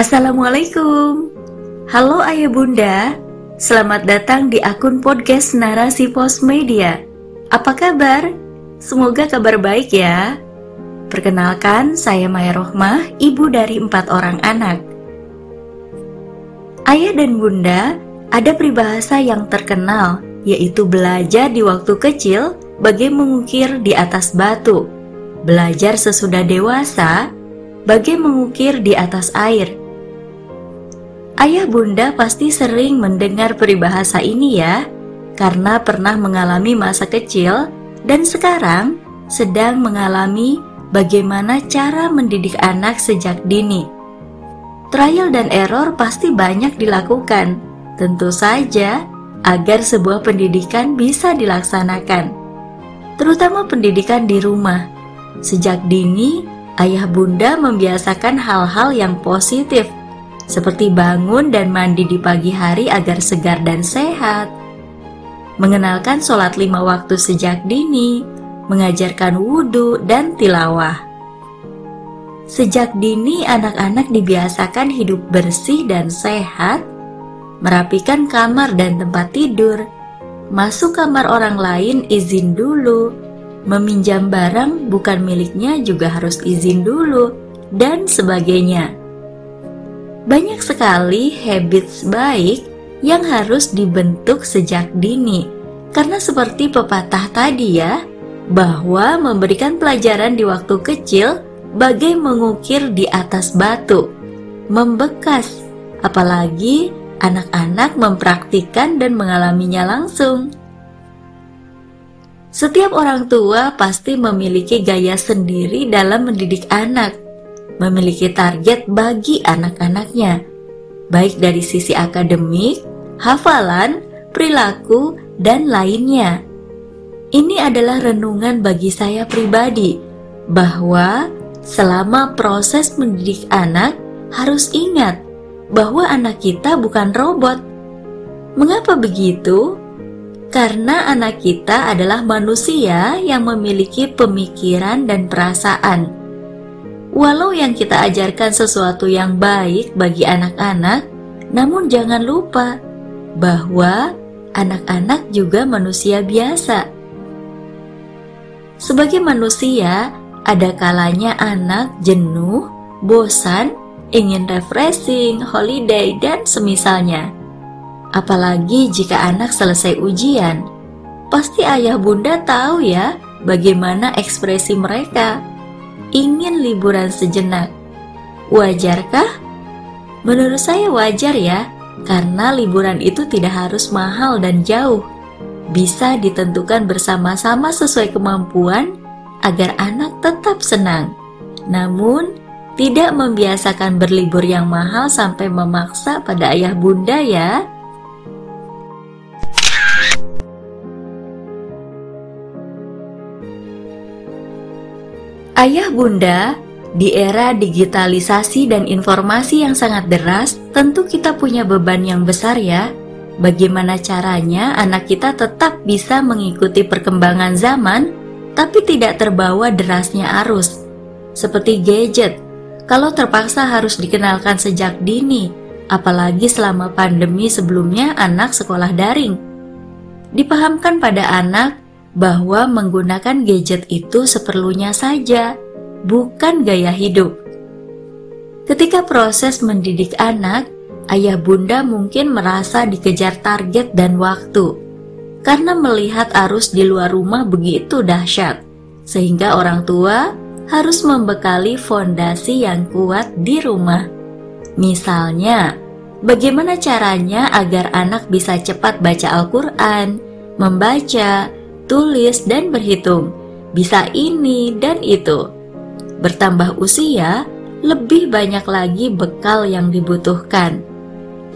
Assalamualaikum. Halo ayah bunda. Selamat datang di akun podcast Narasi Pos Media. Apa kabar? Semoga kabar baik ya. Perkenalkan, saya Maya Rohmah, ibu dari empat orang anak. Ayah dan bunda, ada peribahasa yang terkenal Yaitu belajar di waktu kecil bagai mengukir di atas batu. Belajar sesudah dewasa bagai mengukir di atas air Ayah bunda pasti sering mendengar peribahasa ini ya, karena pernah mengalami masa kecil dan sekarang sedang mengalami bagaimana cara mendidik anak sejak dini. Trial dan error pasti banyak dilakukan, tentu saja agar sebuah pendidikan bisa dilaksanakan, terutama pendidikan di rumah. Sejak dini, ayah bunda membiasakan hal-hal yang positif seperti bangun dan mandi di pagi hari agar segar dan sehat, mengenalkan sholat lima waktu sejak dini, mengajarkan wudhu dan tilawah. Sejak dini anak-anak dibiasakan hidup bersih dan sehat, merapikan kamar dan tempat tidur, masuk kamar orang lain izin dulu, meminjam barang bukan miliknya juga harus izin dulu, dan sebagainya. Banyak sekali habits baik yang harus dibentuk sejak dini. Karena seperti pepatah tadi ya, bahwa memberikan pelajaran di waktu kecil bagai mengukir di atas batu, membekas, apalagi anak-anak mempraktikkan dan mengalaminya langsung. Setiap orang tua pasti memiliki gaya sendiri dalam mendidik anak memiliki target bagi anak-anaknya, baik dari sisi akademik, hafalan, perilaku, dan lainnya. Ini adalah renungan bagi saya pribadi bahwa selama proses mendidik anak harus ingat bahwa anak kita bukan robot. Mengapa begitu? Karena anak kita adalah manusia yang memiliki pemikiran dan perasaan Walau yang kita ajarkan sesuatu yang baik bagi anak-anak, namun jangan lupa bahwa anak-anak juga manusia biasa. Sebagai manusia, ada kalanya anak jenuh, bosan, ingin refreshing, holiday, dan semisalnya. Apalagi jika anak selesai ujian, pasti ayah bunda tahu ya bagaimana ekspresi mereka ingin liburan sejenak. Wajarkah? Menurut saya wajar ya, karena liburan itu tidak harus mahal dan jauh. Bisa ditentukan bersama-sama sesuai kemampuan agar anak tetap senang. Namun, tidak membiasakan berlibur yang mahal sampai memaksa pada ayah bunda ya. Ayah bunda, di era digitalisasi dan informasi yang sangat deras, tentu kita punya beban yang besar ya. Bagaimana caranya anak kita tetap bisa mengikuti perkembangan zaman, tapi tidak terbawa derasnya arus? Seperti gadget, kalau terpaksa harus dikenalkan sejak dini, apalagi selama pandemi sebelumnya anak sekolah daring. Dipahamkan pada anak bahwa menggunakan gadget itu seperlunya saja, bukan gaya hidup. Ketika proses mendidik anak, ayah bunda mungkin merasa dikejar target dan waktu karena melihat arus di luar rumah begitu dahsyat, sehingga orang tua harus membekali fondasi yang kuat di rumah. Misalnya, bagaimana caranya agar anak bisa cepat baca Al-Quran, membaca, tulis, dan berhitung. Bisa ini dan itu. Bertambah usia, lebih banyak lagi bekal yang dibutuhkan.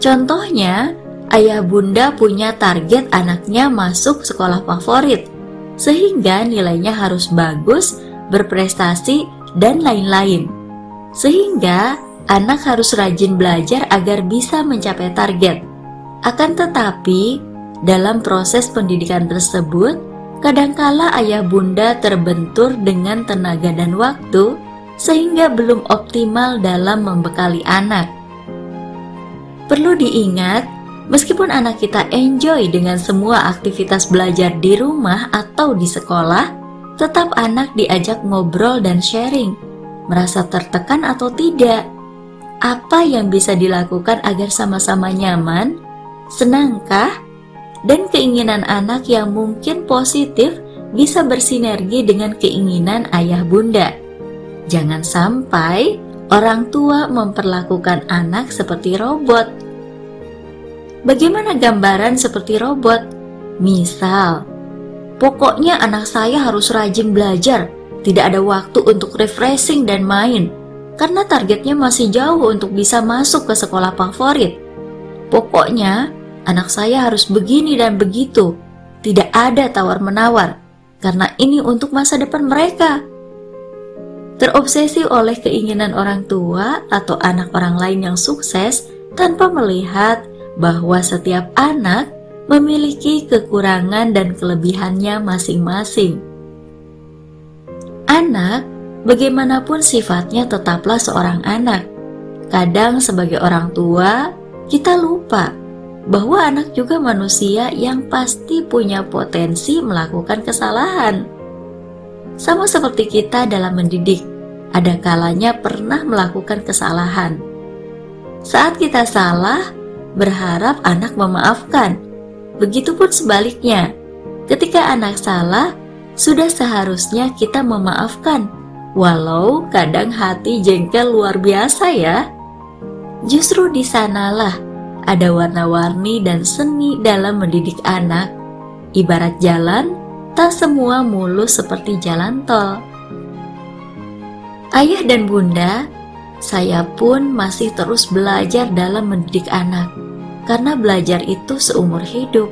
Contohnya, ayah bunda punya target anaknya masuk sekolah favorit, sehingga nilainya harus bagus, berprestasi, dan lain-lain. Sehingga anak harus rajin belajar agar bisa mencapai target. Akan tetapi, dalam proses pendidikan tersebut, Kadangkala ayah bunda terbentur dengan tenaga dan waktu sehingga belum optimal dalam membekali anak. Perlu diingat, meskipun anak kita enjoy dengan semua aktivitas belajar di rumah atau di sekolah, tetap anak diajak ngobrol dan sharing, merasa tertekan atau tidak. Apa yang bisa dilakukan agar sama-sama nyaman, senangkah, dan keinginan anak yang mungkin positif bisa bersinergi dengan keinginan ayah bunda. Jangan sampai orang tua memperlakukan anak seperti robot. Bagaimana gambaran seperti robot? Misal, pokoknya anak saya harus rajin belajar, tidak ada waktu untuk refreshing dan main, karena targetnya masih jauh untuk bisa masuk ke sekolah favorit. Pokoknya, anak saya harus begini dan begitu, tidak ada tawar-menawar, karena ini untuk masa depan mereka terobsesi oleh keinginan orang tua atau anak orang lain yang sukses tanpa melihat bahwa setiap anak memiliki kekurangan dan kelebihannya masing-masing. Anak, bagaimanapun sifatnya, tetaplah seorang anak. Kadang, sebagai orang tua, kita lupa bahwa anak juga manusia yang pasti punya potensi melakukan kesalahan. Sama seperti kita dalam mendidik, ada kalanya pernah melakukan kesalahan. Saat kita salah, berharap anak memaafkan. Begitupun sebaliknya, ketika anak salah, sudah seharusnya kita memaafkan, walau kadang hati jengkel luar biasa ya. Justru di sanalah ada warna-warni dan seni dalam mendidik anak. Ibarat jalan, tak semua mulus seperti jalan tol. Ayah dan bunda, saya pun masih terus belajar dalam mendidik anak, karena belajar itu seumur hidup.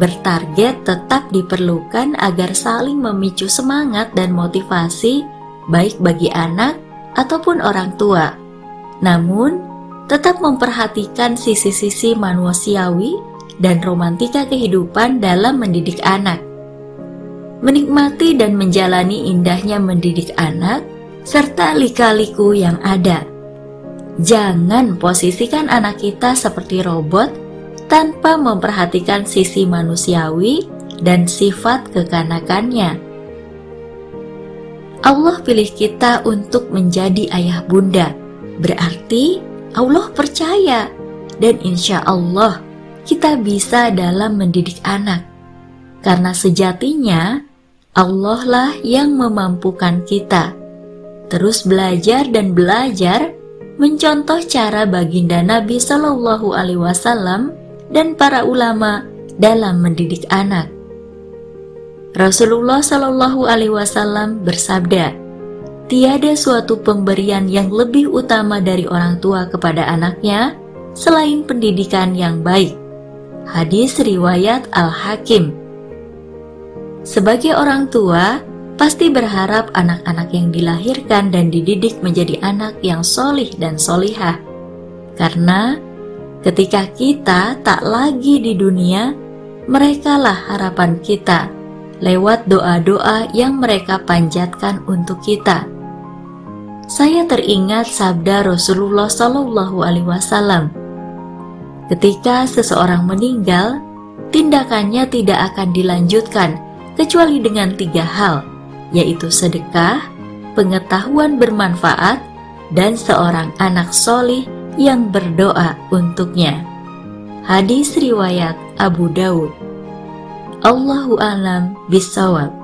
Bertarget tetap diperlukan agar saling memicu semangat dan motivasi, baik bagi anak ataupun orang tua. Namun, tetap memperhatikan sisi-sisi manusiawi dan romantika kehidupan dalam mendidik anak menikmati dan menjalani indahnya mendidik anak, serta lika-liku yang ada. Jangan posisikan anak kita seperti robot tanpa memperhatikan sisi manusiawi dan sifat kekanakannya. Allah pilih kita untuk menjadi ayah bunda, berarti Allah percaya dan insya Allah kita bisa dalam mendidik anak. Karena sejatinya Allah lah yang memampukan kita. Terus belajar dan belajar mencontoh cara baginda Nabi Shallallahu Alaihi Wasallam dan para ulama dalam mendidik anak. Rasulullah Shallallahu Alaihi Wasallam bersabda, tiada suatu pemberian yang lebih utama dari orang tua kepada anaknya selain pendidikan yang baik. Hadis riwayat Al Hakim. Sebagai orang tua, pasti berharap anak-anak yang dilahirkan dan dididik menjadi anak yang solih dan solihah. Karena ketika kita tak lagi di dunia, merekalah harapan kita lewat doa-doa yang mereka panjatkan untuk kita. Saya teringat sabda Rasulullah Shallallahu Alaihi Wasallam. Ketika seseorang meninggal, tindakannya tidak akan dilanjutkan kecuali dengan tiga hal, yaitu sedekah, pengetahuan bermanfaat, dan seorang anak solih yang berdoa untuknya. Hadis riwayat Abu Dawud. Allahu alam bisawab.